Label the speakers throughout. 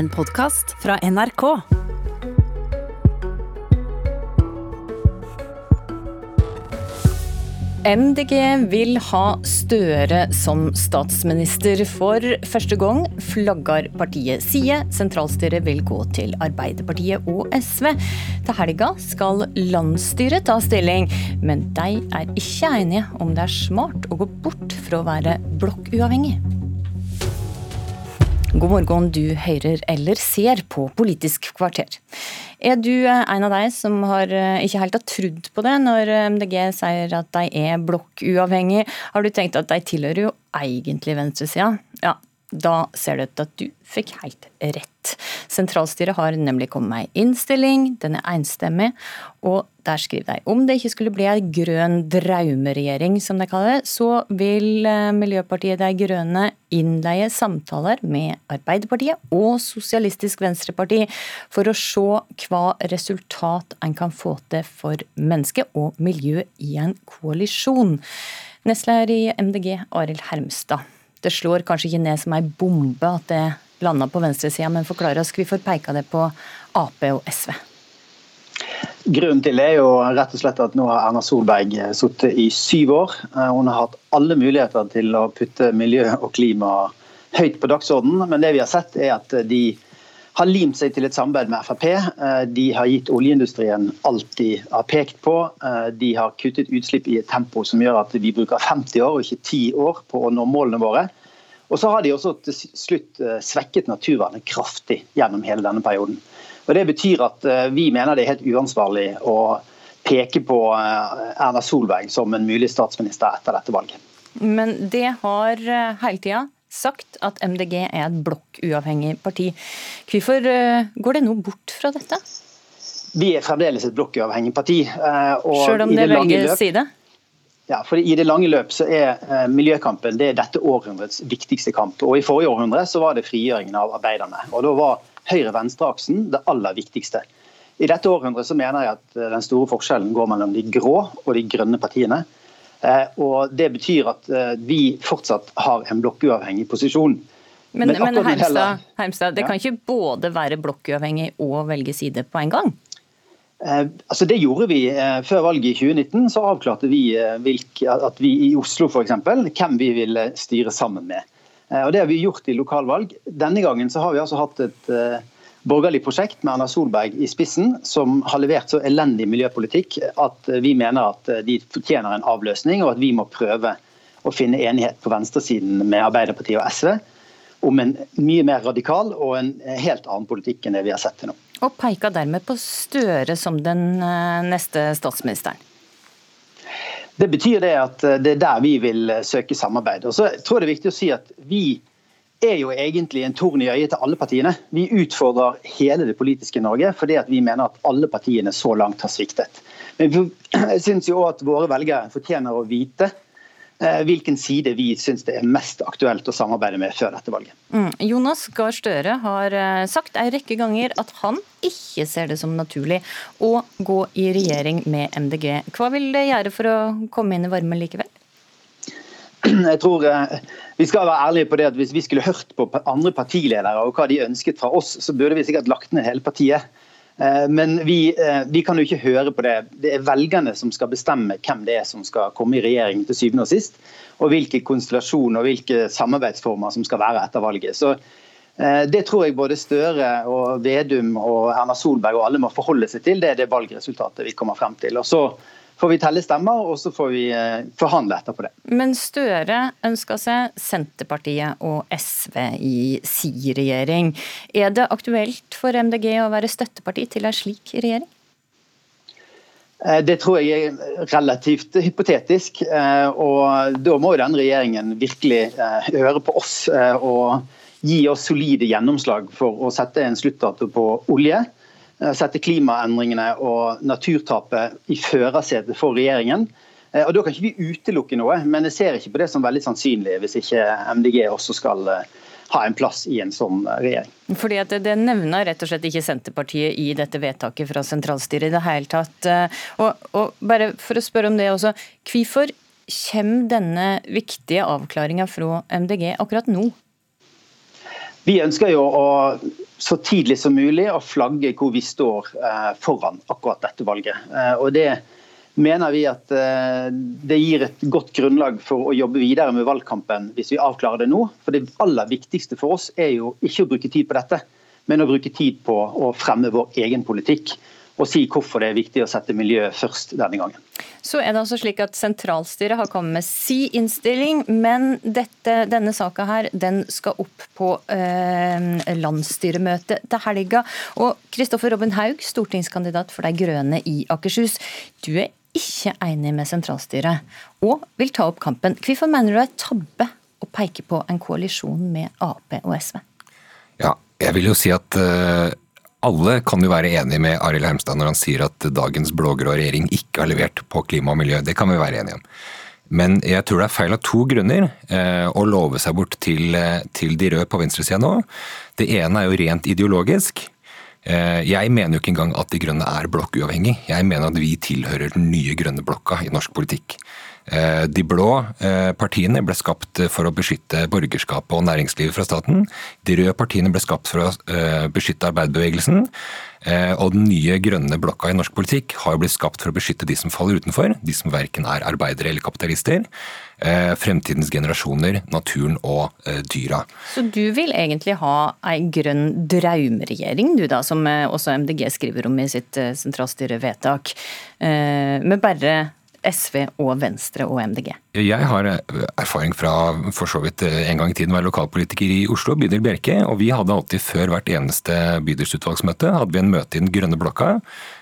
Speaker 1: En podkast fra NRK.
Speaker 2: MDG vil ha Støre som statsminister. For første gang flagger partiet side. Sentralstyret vil gå til Arbeiderpartiet og SV. Til helga skal landsstyret ta stilling, men de er ikke enige om det er smart å gå bort fra å være blokkuavhengig. God morgen, du hører eller ser på Politisk kvarter. Er du eh, en av de som har eh, ikke helt har trodd på det når eh, MDG sier at de er blokkuavhengig? Har du tenkt at de tilhører jo egentlig venstresida? Ja, da ser det ut til at du fikk helt rett. Sentralstyret har nemlig kommet med ei innstilling, den er enstemmig, og der skriver de om det ikke skulle bli ei grønn drømmeregjering, som de kaller det, så vil eh, Miljøpartiet De Grønne innleie samtaler med Arbeiderpartiet og Sosialistisk Venstreparti for å se hva resultat en kan få til for menneske og miljø i en koalisjon. Nestleder i MDG, Arild Hermstad. Det slår kanskje ikke ned som ei bombe at det landa på venstresida, men forklar oss hvorfor peika det på Ap og SV?
Speaker 3: Grunnen til det er jo rett og slett at nå har Erna Solberg sittet i syv år. Eh, hun har hatt alle muligheter til å putte miljø og klima høyt på dagsordenen, men det vi har sett er at de har limt seg til et samarbeid med Frp. Eh, de har gitt oljeindustrien alt de har pekt på. Eh, de har kuttet utslipp i et tempo som gjør at vi bruker 50 år og ikke 10 år på å nå målene våre. Og så har de også til slutt eh, svekket naturvernet kraftig gjennom hele denne perioden. Og Det betyr at vi mener det er helt uansvarlig å peke på Erna Solberg som en mulig statsminister etter dette valget.
Speaker 2: Men det har hele tida sagt at MDG er et blokkuavhengig parti. Hvorfor eh, går det nå bort fra dette?
Speaker 3: Vi er fremdeles et blokkuavhengig parti.
Speaker 2: Eh, Selv om det, det velger side?
Speaker 3: Ja, for I det lange løp så er eh, miljøkampen det er dette århundrets viktigste kamp. Og I forrige århundre så var det frigjøringen av arbeiderne. og Da var høyre-venstre-aksen det aller viktigste. I dette århundret så mener jeg at den store forskjellen går mellom de grå og de grønne partiene. Eh, og Det betyr at eh, vi fortsatt har en blokkuavhengig posisjon.
Speaker 2: Men, men, men Heimstad, Heimstad, det ja. kan ikke både være blokkuavhengig og velge side på en gang?
Speaker 3: Eh, altså Det gjorde vi eh, før valget i 2019. Så avklarte vi eh, hvilk, at vi i Oslo for eksempel, hvem vi ville styre sammen med. Eh, og Det har vi gjort i lokalvalg. Denne gangen så har vi altså hatt et borgerlig prosjekt med Erna Solberg i spissen, som har levert så elendig miljøpolitikk at vi mener at de fortjener en avløsning, og at vi må prøve å finne enighet på venstresiden med Arbeiderpartiet og SV om en mye mer radikal og en helt annen politikk enn det vi har sett til nå.
Speaker 2: Og peika dermed på Støre som den eh, neste statsministeren?
Speaker 3: Det betyr det at eh, det er der vi vil eh, søke samarbeid. Og så tror jeg det er viktig å si at vi er jo egentlig en torn i øyet til alle partiene. Vi utfordrer hele det politiske Norge fordi vi mener at alle partiene så langt har sviktet. Men jeg syns jo at våre velgere fortjener å vite eh, hvilken side vi syns det er mest aktuelt å samarbeide med før dette valget.
Speaker 2: Mm. Jonas Gahr Støre har eh, sagt en rekke ganger at han ikke ser det som naturlig å gå i regjering med MDG. Hva vil det gjøre for å komme inn i varmen likevel?
Speaker 3: Jeg tror eh, vi skal være ærlige på det at Hvis vi skulle hørt på andre partiledere og hva de ønsket fra oss, så burde vi sikkert lagt ned hele partiet. Eh, men vi, eh, vi, kan jo ikke høre på det. Det er velgerne som skal bestemme hvem det er som skal komme i regjering til syvende og sist. Og hvilke konstellasjoner og hvilke samarbeidsformer som skal være etter valget. Så det tror jeg både Støre og Vedum og Erna Solberg og alle må forholde seg til. Det er det valgresultatet vi kommer frem til. Og så får vi telle stemmer, og så får vi eh, forhandle etterpå det.
Speaker 2: Men Støre ønsker seg Senterpartiet og SV i si regjering. Er det aktuelt for MDG å være støtteparti til en slik regjering?
Speaker 3: Eh, det tror jeg er relativt hypotetisk. Eh, og Da må jo denne regjeringen virkelig høre på oss og gi oss solide gjennomslag for å sette en sluttdato på olje. Eh, sette klimaendringene og naturtapet i førersetet for regjeringen. Eh, og Da kan ikke vi utelukke noe, men jeg ser ikke på det som veldig sannsynlig hvis ikke MDG også skal eh, ha en plass i en sånn regjering.
Speaker 2: Fordi at Det nevner rett og slett ikke Senterpartiet i dette vedtaket fra sentralstyret i det hele tatt. Og, og bare for å spørre om det også, Hvorfor kommer denne viktige avklaringa fra MDG akkurat nå?
Speaker 3: Vi ønsker jo å så tidlig som mulig å flagge hvor vi står foran akkurat dette valget. Og det mener vi at det gir et godt grunnlag for å jobbe videre med valgkampen hvis vi avklarer det nå. For det aller viktigste for oss er jo ikke å bruke tid på dette, men å bruke tid på å fremme vår egen politikk og si hvorfor det er viktig å sette miljøet først denne gangen.
Speaker 2: Så er det altså slik at Sentralstyret har kommet med si innstilling, men dette, denne saka her, den skal opp på eh, landsstyremøtet til helga. Og Kristoffer Robin Haug, stortingskandidat for De grønne i Akershus. Du er ikke enig med sentralstyret, og vil ta opp kampen. Hvorfor mener du det er tabbe å peke på en koalisjon med Ap og SV?
Speaker 4: Ja, jeg vil jo si at uh alle kan jo være enig med Arild Hermstad når han sier at dagens blå-grå regjering ikke har levert på klima og miljø. Det kan vi være enige om. Men jeg tror det er feil av to grunner eh, å love seg bort til, eh, til de røde på venstresida nå. Det ene er jo rent ideologisk. Eh, jeg mener jo ikke engang at De grønne er blokkuavhengig. Jeg mener at vi tilhører den nye grønne blokka i norsk politikk. Eh, de blå eh, partiene ble skapt for å beskytte borgerskapet og næringslivet fra staten. De røde partiene ble skapt for å eh, beskytte arbeiderbevegelsen. Og den nye grønne blokka i norsk politikk har blitt skapt for å beskytte de som faller utenfor. De som verken er arbeidere eller kapitalister. Fremtidens generasjoner, naturen og dyra.
Speaker 2: Så du vil egentlig ha ei grønn drømmeregjering, du da, som også MDG skriver om i sitt sentralstyrevedtak. Med bare SV og Venstre og MDG?
Speaker 4: Jeg har eh, erfaring fra for så vidt eh, en gang i tiden å være lokalpolitiker i Oslo, bydel Bjerke. Og vi hadde alltid før hvert eneste bydelsutvalgsmøte hadde vi en møte i den grønne blokka.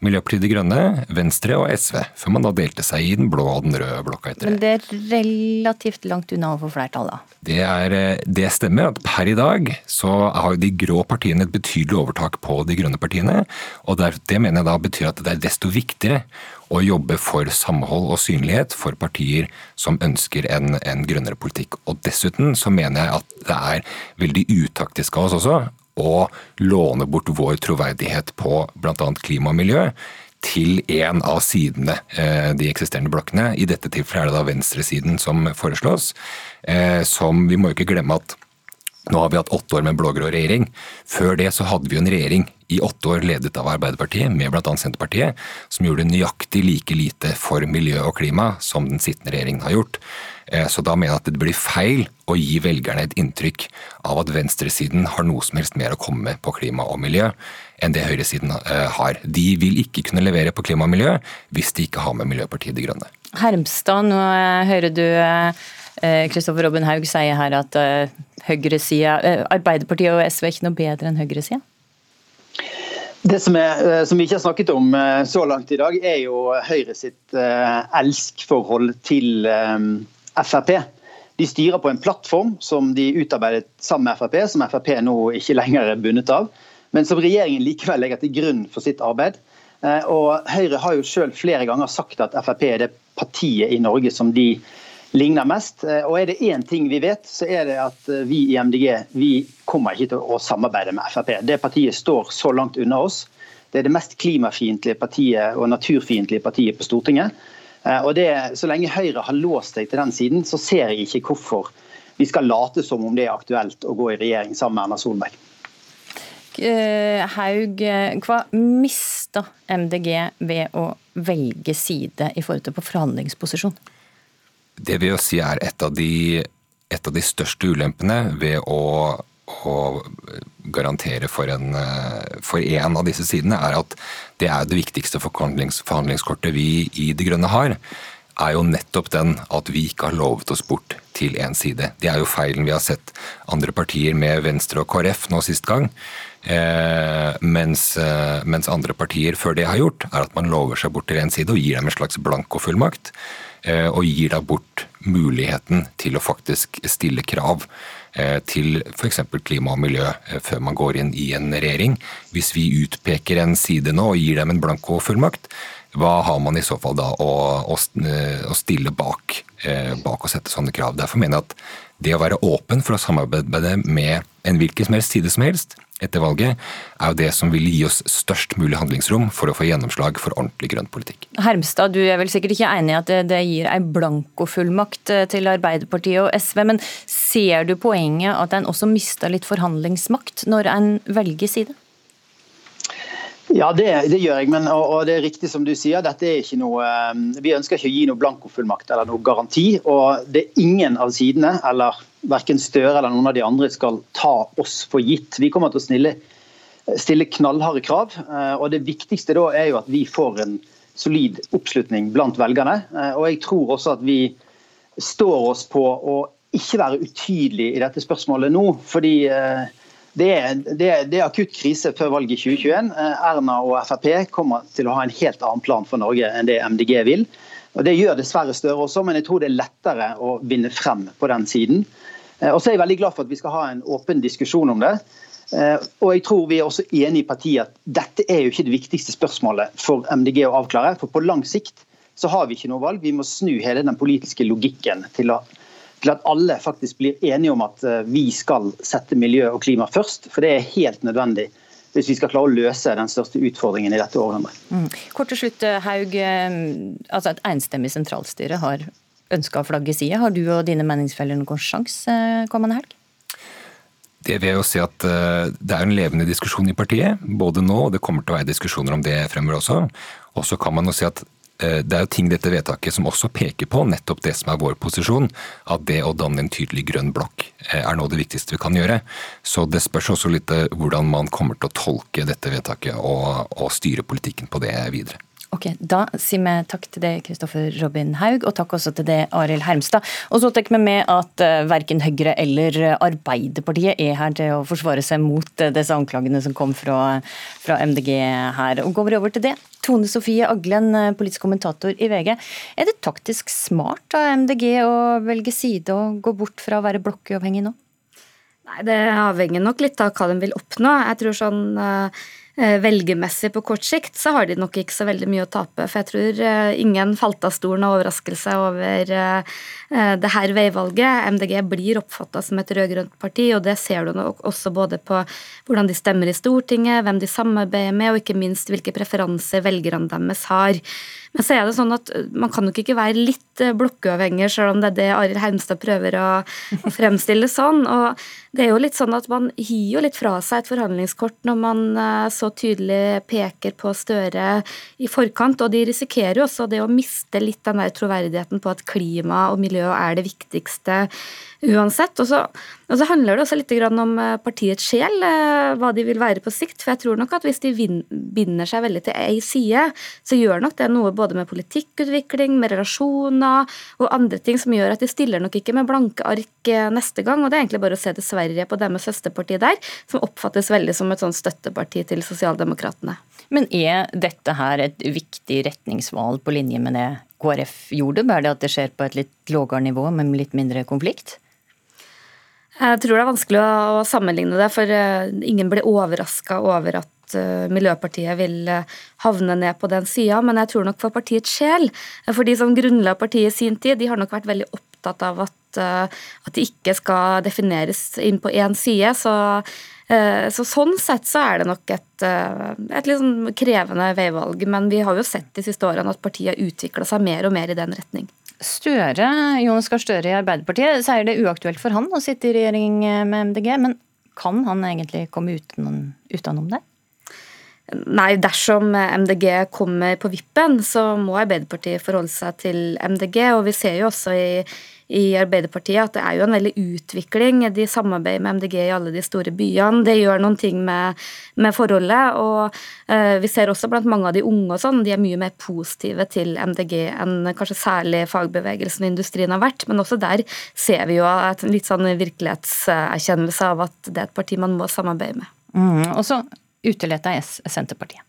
Speaker 4: Miljøpartiet De Grønne, Venstre og SV, før man da delte seg i den blå og den røde blokka etter
Speaker 2: det. Men det er relativt langt unna å få flertall, da?
Speaker 4: Det, er, eh, det stemmer at per i dag så har de grå partiene et betydelig overtak på de grønne partiene. Og det mener jeg da betyr at det er desto viktigere å jobbe for samhold og synlighet for partier som ønsker en, en grønnere politikk. Og dessuten så mener jeg at det er veldig utaktisk av oss også å låne bort vår troverdighet på bl.a. klima og miljø til en av sidene, eh, de eksisterende blokkene. I dette tilfellet er det da venstresiden som foreslås. Eh, som Vi må ikke glemme at nå har vi hatt åtte år med en blå-grå regjering. Før det så hadde vi en regjering i åtte år ledet av Arbeiderpartiet, med bl.a. Senterpartiet, som gjorde nøyaktig like lite for miljø og klima som den sittende regjeringen har gjort. Eh, så da mener jeg at det blir feil å gi velgerne et inntrykk av at venstresiden har noe som helst mer å komme med på klima og miljø enn det høyresiden eh, har. De vil ikke kunne levere på klima og miljø hvis de ikke har med Miljøpartiet De Grønne.
Speaker 2: Hermstad, nå eh, hører du Kristoffer Robin Haug sier her at Arbeiderpartiet og SV er ikke noe bedre enn høyresida?
Speaker 3: Det som, er, eh, som, vi ikke har snakket om eh, så langt i dag, er jo Høyre sitt eh, elskforhold til Frp. De styrer på en plattform som de utarbeidet sammen med Frp, som Frp nå ikke lenger er bundet av, men som regjeringen likevel legger til grunn for sitt arbeid. Og Høyre har jo selv flere ganger sagt at Frp er det partiet i Norge som de ligner mest. Eh, og er det én ting vi vet, så er det at eh, vi i MDG vi kommer ikke til å samarbeide med Frp. Det partiet står så langt unna oss. Det er det mest klimafiendtlige partiet og naturfiendtlige partiet på Stortinget. Eh, og det, Så lenge Høyre har låst seg til den siden, så ser jeg ikke hvorfor vi skal late som om det er aktuelt å gå i regjering sammen med Erna Solberg.
Speaker 2: Haug, hva mista MDG ved å velge side i forhold til på forhandlingsposisjon?
Speaker 4: Det vil jeg si er et av de, et av de største ulempene ved å, å garantere for en, for en av disse sidene, er at det er det viktigste forhandlings, forhandlingskortet vi i De Grønne har er jo nettopp den at vi ikke har lovet oss bort til én side. Det er jo feilen vi har sett andre partier med Venstre og KrF nå sist gang. Eh, mens, eh, mens, andre partier før det har gjort, er at man lover seg bort til én side og gir dem en slags blankofullmakt. Eh, og gir da bort muligheten til å faktisk stille krav eh, til f.eks. klima og miljø eh, før man går inn i en regjering. Hvis vi utpeker en side nå og gir dem en blanko-fullmakt, hva har man i så fall da å, å, å stille bak, bak å sette sånne krav? Derfor mener jeg at det å være åpen for å samarbeide med enn hvilken som helst side som helst etter valget, er jo det som vil gi oss størst mulig handlingsrom for å få gjennomslag for ordentlig grønn politikk.
Speaker 2: Hermstad, du er vel sikkert ikke enig i at det, det gir ei blankofullmakt eh, til Arbeiderpartiet og SV, men ser du poenget at en også mister litt forhandlingsmakt når en velger side?
Speaker 3: Ja, det, det, gjør jeg. Men, og, og, det er riktig som du sier. dette er ikke noe, eh, Vi ønsker ikke å gi noe blankofullmakt eller noe garanti. og Det er ingen av sidene, eller verken Støre eller noen av de andre, skal ta oss for gitt. Vi kommer til å snille, stille knallharde krav. Eh, og Det viktigste da er jo at vi får en solid oppslutning blant velgerne. Eh, og Jeg tror også at vi står oss på å ikke være utydelige i dette spørsmålet nå. fordi det er, det, er, det er, akutt krise før valget i 2021. Eh, Erna og Frp kommer til å ha en helt annen plan for Norge enn det MDG vil. Og Det gjør dessverre Støre også, men jeg tror det er lettere å vinne frem på den siden. Eh, og så er jeg veldig glad for at vi skal ha en åpen diskusjon om det. Eh, og jeg tror vi er også enige i partiet at dette er jo ikke det viktigste spørsmålet for MDG å avklare. For på lang sikt så har vi ikke noe valg. Vi må snu hele den politiske logikken til å til at alle faktisk blir enige om at eh, vi skal sette miljø og klima først. For det er helt nødvendig hvis vi skal klare å løse den største utfordringen i dette århundret. Mm.
Speaker 2: Kort til slutt, eh, Haug. Eh, altså Et enstemmig sentralstyre har ønska å flagge side. Har du og dine meningsfeller noen sjanse kommende helg?
Speaker 4: Det vil jeg jo si at det er en levende diskusjon i partiet, både nå og det kommer til å være diskusjoner om det fremover også. Og så kan man jo si at Eh, det er jo ting dette vedtaket som også peker på nettopp det som er vår posisjon, at det å danne en tydelig grønn blokk eh, er av det viktigste vi kan gjøre. Så det spørs også litt eh, hvordan man kommer til å tolke dette vedtaket og, og styre politikken på det videre.
Speaker 2: Ok, Da sier vi takk til deg, Kristoffer Robin Haug, og takk også til deg, Arild Hermstad. Og så tar vi med at uh, verken Høyre eller Arbeiderpartiet er her til å forsvare seg mot uh, disse anklagene som kom fra, fra, MDG her. Og Går vi over til det. Tone Sofie Aglen, politisk kommentator i VG. Er det taktisk smart av MDG å velge side og gå bort fra å være blokkuavhengig nå?
Speaker 5: Nei, Det avhenger nok litt av hva de vil oppnå. Jeg tror sånn Eh, velgermessig på kort sikt, så har de nok ikke så veldig mye å tape. For jeg tror eh, ingen falt av stolen av overraskelse over eh, det her veivalget. MDG blir oppfatta som et rød-grønt parti, og det ser du nok også både på hvordan de stemmer i Stortinget, hvem de samarbeider med, og ikke minst hvilke preferanser velgerne deres har. Men så er det sånn at man kan nok ikke være litt blokkuavhengig, selv om det er det Arild Hermstad prøver å fremstille sånn. Og det er jo litt sånn at man gir jo litt fra seg et forhandlingskort når man så tydelig peker på Støre i forkant. Og de risikerer jo også det å miste litt den der troverdigheten på at klima og miljø er det viktigste uansett. Og så, og så, handler det også litt om eh, partiets sjel, eh, hva de vil være på sikt. For jeg tror nok at hvis de binder seg veldig til ei side, så gjør nok det noe både med politikkutvikling, med relasjoner og andre ting som gjør at de stiller nok ikke med blanke ark eh, neste gang. Og det er egentlig bare å se til Sverige på deres søsterparti der, som oppfattes veldig som et sånn støtteparti til Sosialdemokratene.
Speaker 2: Men er dette her et viktig retningsvalg på linje med det KrF gjorde, bare det at det skjer på et litt lavere nivå, med litt mindre konflikt?
Speaker 5: Jeg tror det er vanskelig å sammenligne det, for eh, ingen ble overraska over at eh, Miljøpartiet vil eh, havne ned på den sida, men jeg tror nok for partiets sjel, for de som grunnla partiet i sin tid, de har nok vært veldig opptatt av at, at de ikke skal defineres inn på én side. Så, så, sånn sett så er det nok et, et litt sånn krevende veivalg, men vi har jo sett de siste årene at partiet har utvikla seg mer og mer i den retning.
Speaker 2: Støre, Jonas Gahr Støre i Arbeiderpartiet det er uaktuelt for han å sitte i regjering med MDG, men kan han egentlig komme uten, utenom det?
Speaker 5: Nei, dersom MDG kommer på vippen, så må Arbeiderpartiet forholde seg til MDG. Og vi ser jo også i i Arbeiderpartiet at det er jo en veldig utvikling. De samarbeider med MDG i alle de store byene. Det gjør noen ting med, med forholdet. Og uh, vi ser også blant mange av de unge og sånn, de er mye mer positive til MDG enn kanskje særlig fagbevegelsen og industrien har vært. Men også der ser vi jo et litt sånn virkelighetserkjennelse av at det er et parti man må samarbeide med.
Speaker 2: Mm, og så uteletta Senterpartiet.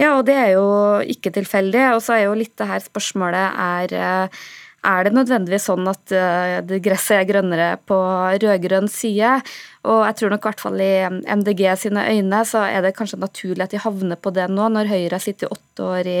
Speaker 5: Ja, og det er jo ikke tilfeldig. Og så er jo litt det her spørsmålet er uh, er det nødvendigvis sånn at uh, gresset er grønnere på rød-grønn side? Og jeg tror nok i hvert fall i MDG sine øyne så er det kanskje naturlig at de havner på det nå, når Høyre har sittet åtte år i,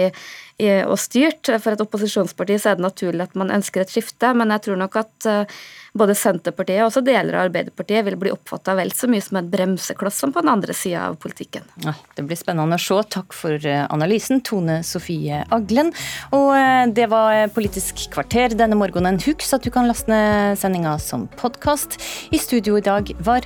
Speaker 5: i, og styrt. For et opposisjonsparti så er det naturlig at man ønsker et skifte, men jeg tror nok at uh, både Senterpartiet og også deler av Arbeiderpartiet vil bli oppfatta vel så mye som en bremsekloss som på den andre sida av politikken.
Speaker 2: Ja, det blir spennende å se. Takk for eh, analysen, Tone Sofie Aglen. Og eh, det var Politisk kvarter denne morgenen. Husk at du kan laste ned sendinga som podkast. I studio i dag var